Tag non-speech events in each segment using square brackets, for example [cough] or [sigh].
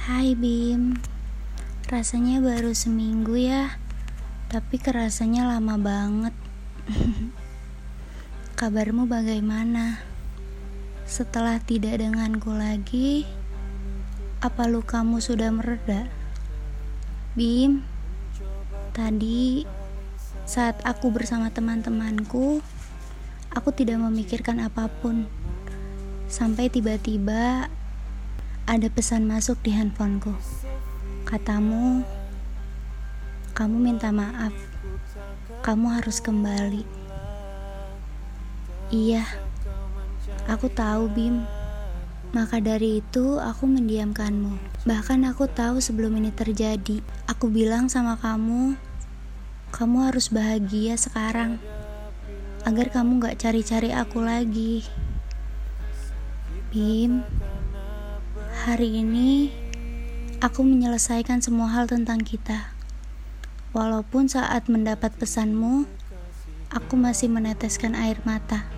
Hai Bim Rasanya baru seminggu ya Tapi kerasanya lama banget [laughs] Kabarmu bagaimana? Setelah tidak denganku lagi Apa lukamu sudah mereda? Bim Tadi saat aku bersama teman-temanku Aku tidak memikirkan apa pun Sampai tiba-tiba ada pesan masuk di handphoneku. Katamu, kamu minta maaf. Kamu harus kembali. Iya, aku tahu Bim. Maka dari itu aku mendiamkanmu. Bahkan aku tahu sebelum ini terjadi. Aku bilang sama kamu, kamu harus bahagia sekarang. Agar kamu gak cari-cari aku lagi. Bim, Hari ini aku menyelesaikan semua hal tentang kita. Walaupun saat mendapat pesanmu, aku masih meneteskan air mata.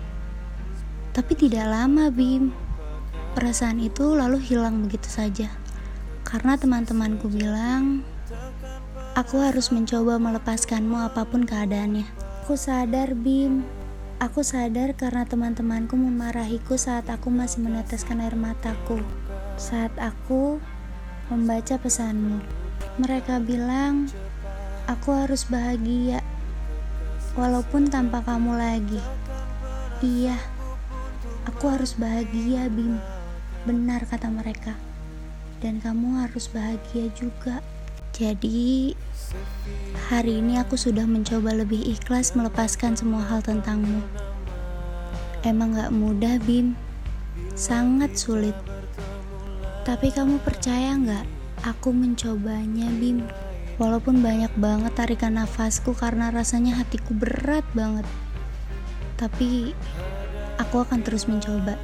Tapi tidak lama, Bim. Perasaan itu lalu hilang begitu saja. Karena teman-temanku bilang, aku harus mencoba melepaskanmu apa pun keadaannya. Aku sadar, Bim. Aku sadar karena teman-temanku memarahiku saat aku masih meneteskan air mataku saat aku membaca pesanmu. Mereka bilang, aku harus bahagia, walaupun tanpa kamu lagi. Iya, aku harus bahagia, Bim. Benar kata mereka. Dan kamu harus bahagia juga. Jadi, hari ini aku sudah mencoba lebih ikhlas melepaskan semua hal tentangmu. Emang gak mudah, Bim. Sangat sulit. Tapi kamu percaya nggak? Aku mencobanya, Bim. Walaupun banyak banget tarikan nafasku karena rasanya hatiku berat banget. Tapi aku akan terus mencoba.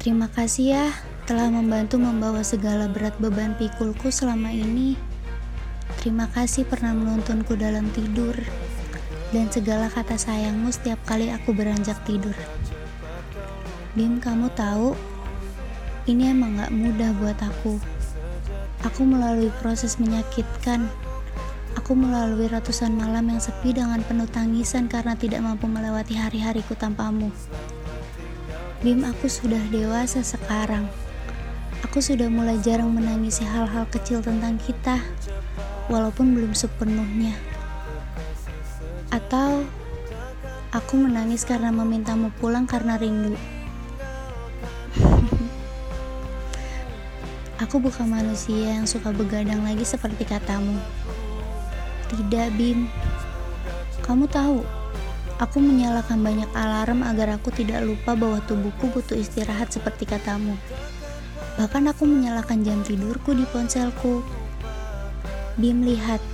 Terima kasih ya telah membantu membawa segala berat beban pikulku selama ini. Terima kasih pernah menuntunku dalam tidur dan segala kata sayangmu setiap kali aku beranjak tidur. Bim, kamu tahu ini emang gak mudah buat aku. Aku melalui proses menyakitkan. Aku melalui ratusan malam yang sepi dengan penuh tangisan karena tidak mampu melewati hari-hariku tanpamu. Bim, aku sudah dewasa sekarang. Aku sudah mulai jarang menangisi hal-hal kecil tentang kita, walaupun belum sepenuhnya. Atau aku menangis karena memintamu pulang karena rindu. Aku bukan manusia yang suka begadang lagi seperti katamu. Tidak, Bim. Kamu tahu, aku menyalakan banyak alarm agar aku tidak lupa bahwa tubuhku butuh istirahat seperti katamu. Bahkan aku menyalakan jam tidurku di ponselku. Bim, lihat.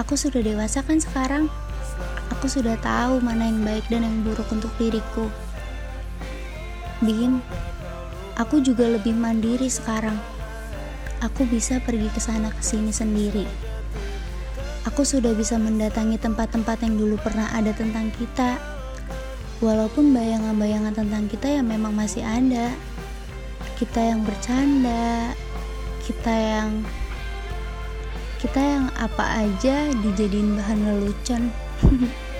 Aku sudah dewasa kan sekarang? Aku sudah tahu mana yang baik dan yang buruk untuk diriku. Bim, aku juga lebih mandiri sekarang aku bisa pergi ke sana ke sini sendiri. Aku sudah bisa mendatangi tempat-tempat yang dulu pernah ada tentang kita. Walaupun bayangan-bayangan tentang kita yang memang masih ada. Kita yang bercanda, kita yang kita yang apa aja dijadiin bahan lelucon. [laughs]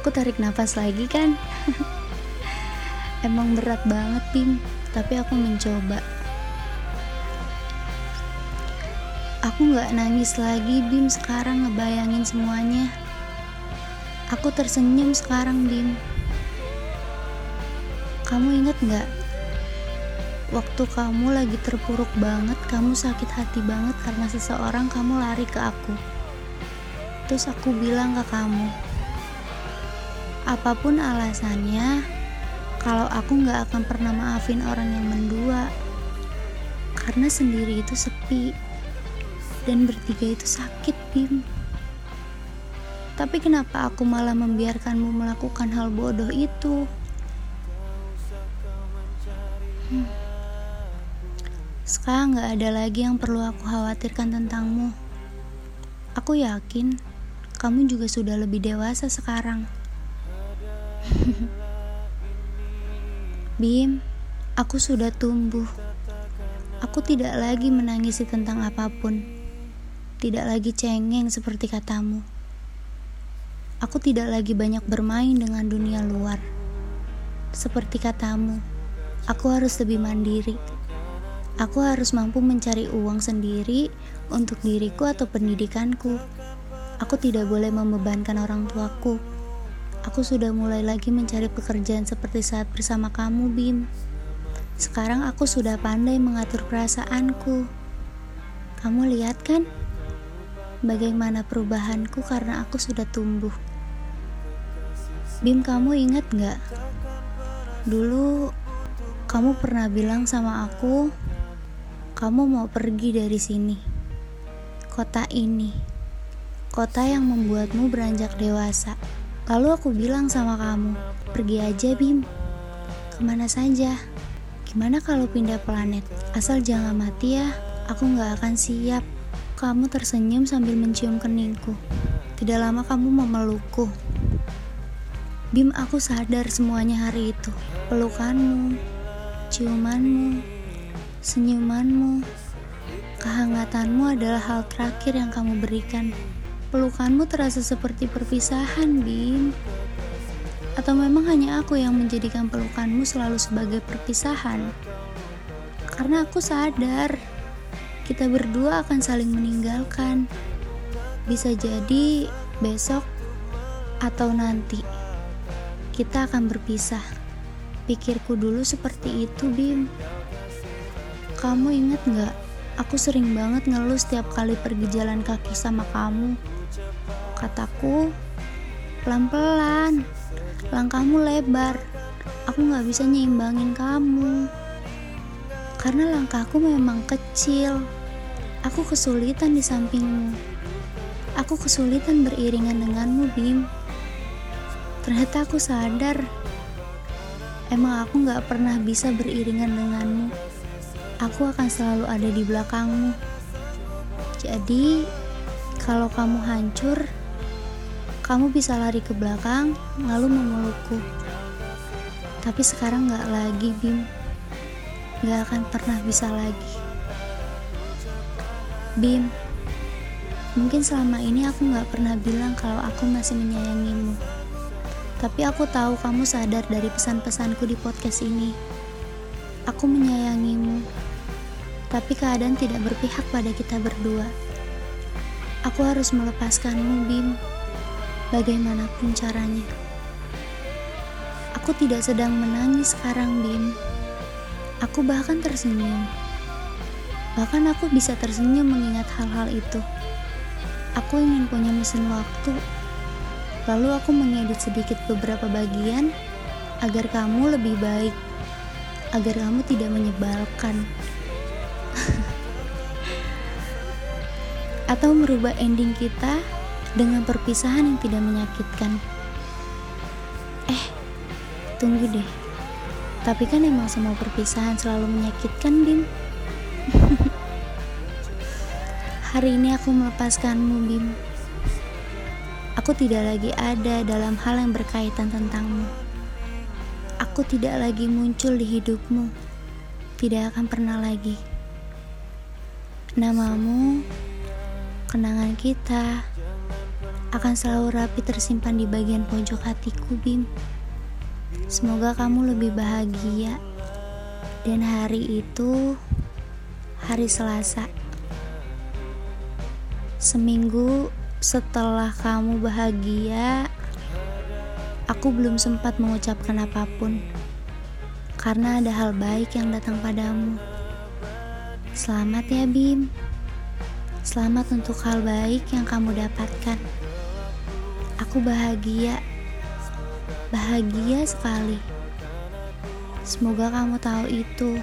Aku tarik nafas lagi kan? [laughs] Emang berat banget, Bim, tapi aku mencoba. Aku gak nangis lagi, Bim, sekarang ngebayangin semuanya. Aku tersenyum sekarang, Bim. Kamu inget gak? Waktu kamu lagi terpuruk banget, kamu sakit hati banget karena seseorang kamu lari ke aku. Terus aku bilang ke kamu, apa pun alasannya, kalau aku nggak akan pernah maafin orang yang mendua. Karena sendiri itu sepi. Dan bertiga itu sakit Bim. Tapi kenapa aku malah membiarkanmu melakukan hal bodoh itu? Hmm. sekarang nggak ada lagi yang perlu aku khawatirkan tentangmu. Aku yakin kamu juga sudah lebih dewasa sekarang [laughs] Bim, Aku sudah tumbuh. Aku tidak lagi menangisi tentang apa pun. Tidak lagi cengeng seperti katamu. Aku tidak lagi banyak bermain dengan dunia luar. Seperti katamu, aku harus lebih mandiri. Aku harus mampu mencari uang sendiri untuk diriku atau pendidikanku. Aku tidak boleh membebankan orang tuaku. Aku sudah mulai lagi mencari pekerjaan seperti saat bersama kamu, Bim. Sekarang aku sudah pandai mengatur perasaanku. Kamu lihat kan? Bagaimana perubahanku karena aku sudah tumbuh. Bim, kamu ingat gak? Dulu kamu pernah bilang sama aku, kamu mau pergi dari sini. Kota ini, kota yang membuatmu beranjak dewasa. Lalu aku bilang sama kamu, pergi aja Bim. Ke mana saja? Gimana kalau pindah planet? Asal jangan mati ya, aku gak akan siap. Kamu tersenyum sambil mencium keningku. Tidak lama kamu memelukku. Bim, aku sadar semuanya hari itu. Pelukanmu, ciumanmu, senyumanmu, kehangatanmu adalah hal terakhir yang kamu berikan. Pelukanmu terasa seperti perpisahan, Bim. Atau memang hanya aku yang menjadikan pelukanmu selalu sebagai perpisahan? Karena aku sadar kita berdua akan saling meninggalkan. Bisa jadi besok atau nanti kita akan berpisah. Pikirku dulu seperti itu, Bim. Kamu inget gak? Aku sering banget ngeluh setiap kali pergi jalan kaki sama kamu. Kataku, pelan-pelan, langkahmu lebar. Aku gak bisa nyimbangin kamu. Karena langkahku memang kecil. Aku kesulitan di sampingmu. Aku kesulitan beriringan denganmu, Bim. Ternyata aku sadar, emang aku gak pernah bisa beriringan denganmu. Aku akan selalu ada di belakangmu. Jadi, kalau kamu hancur, kamu bisa lari ke belakang, lalu memelukku. Tapi sekarang gak lagi, Bim. Gak akan pernah bisa lagi. Bim, mungkin selama ini aku gak pernah bilang kalau aku masih menyayangimu. Tapi aku tahu kamu sadar dari pesan-pesanku di podcast ini. Aku menyayangimu, tapi keadaan tidak berpihak pada kita berdua. Aku harus melepaskanmu, Bim bagaimanapun caranya. Aku tidak sedang menangis sekarang, Bim. Aku bahkan tersenyum. Bahkan aku bisa tersenyum mengingat hal-hal itu. Aku ingin punya mesin waktu. Lalu aku mengedit sedikit beberapa bagian agar kamu lebih baik, agar kamu tidak menyebalkan. [laughs] Atau merubah ending kita dengan perpisahan yang tidak menyakitkan. Eh, tunggu deh. Tapi kan emang semua perpisahan selalu menyakitkan, Bim. [laughs] Hari ini aku melepaskanmu, Bim. Aku tidak lagi ada dalam hal yang berkaitan tentangmu. Aku tidak lagi muncul di hidupmu. Tidak akan pernah lagi. Namamu, kenangan kita, akan selalu rapi tersimpan di bagian pojok hatiku, Bim. Semoga kamu lebih bahagia. Dan hari itu hari Selasa. Seminggu setelah kamu bahagia, aku belum sempat mengucapkan apa pun. Karena ada hal baik yang datang padamu. Selamat ya, Bim. Selamat untuk hal baik yang kamu dapatkan. Aku bahagia, bahagia sekali. Semoga kamu tahu itu.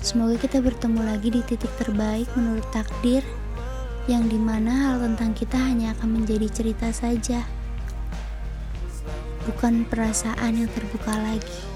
Semoga kita bertemu lagi di titik terbaik menurut takdir, yang di mana hal tentang kita hanya akan menjadi cerita saja, bukan perasaan yang terbuka lagi.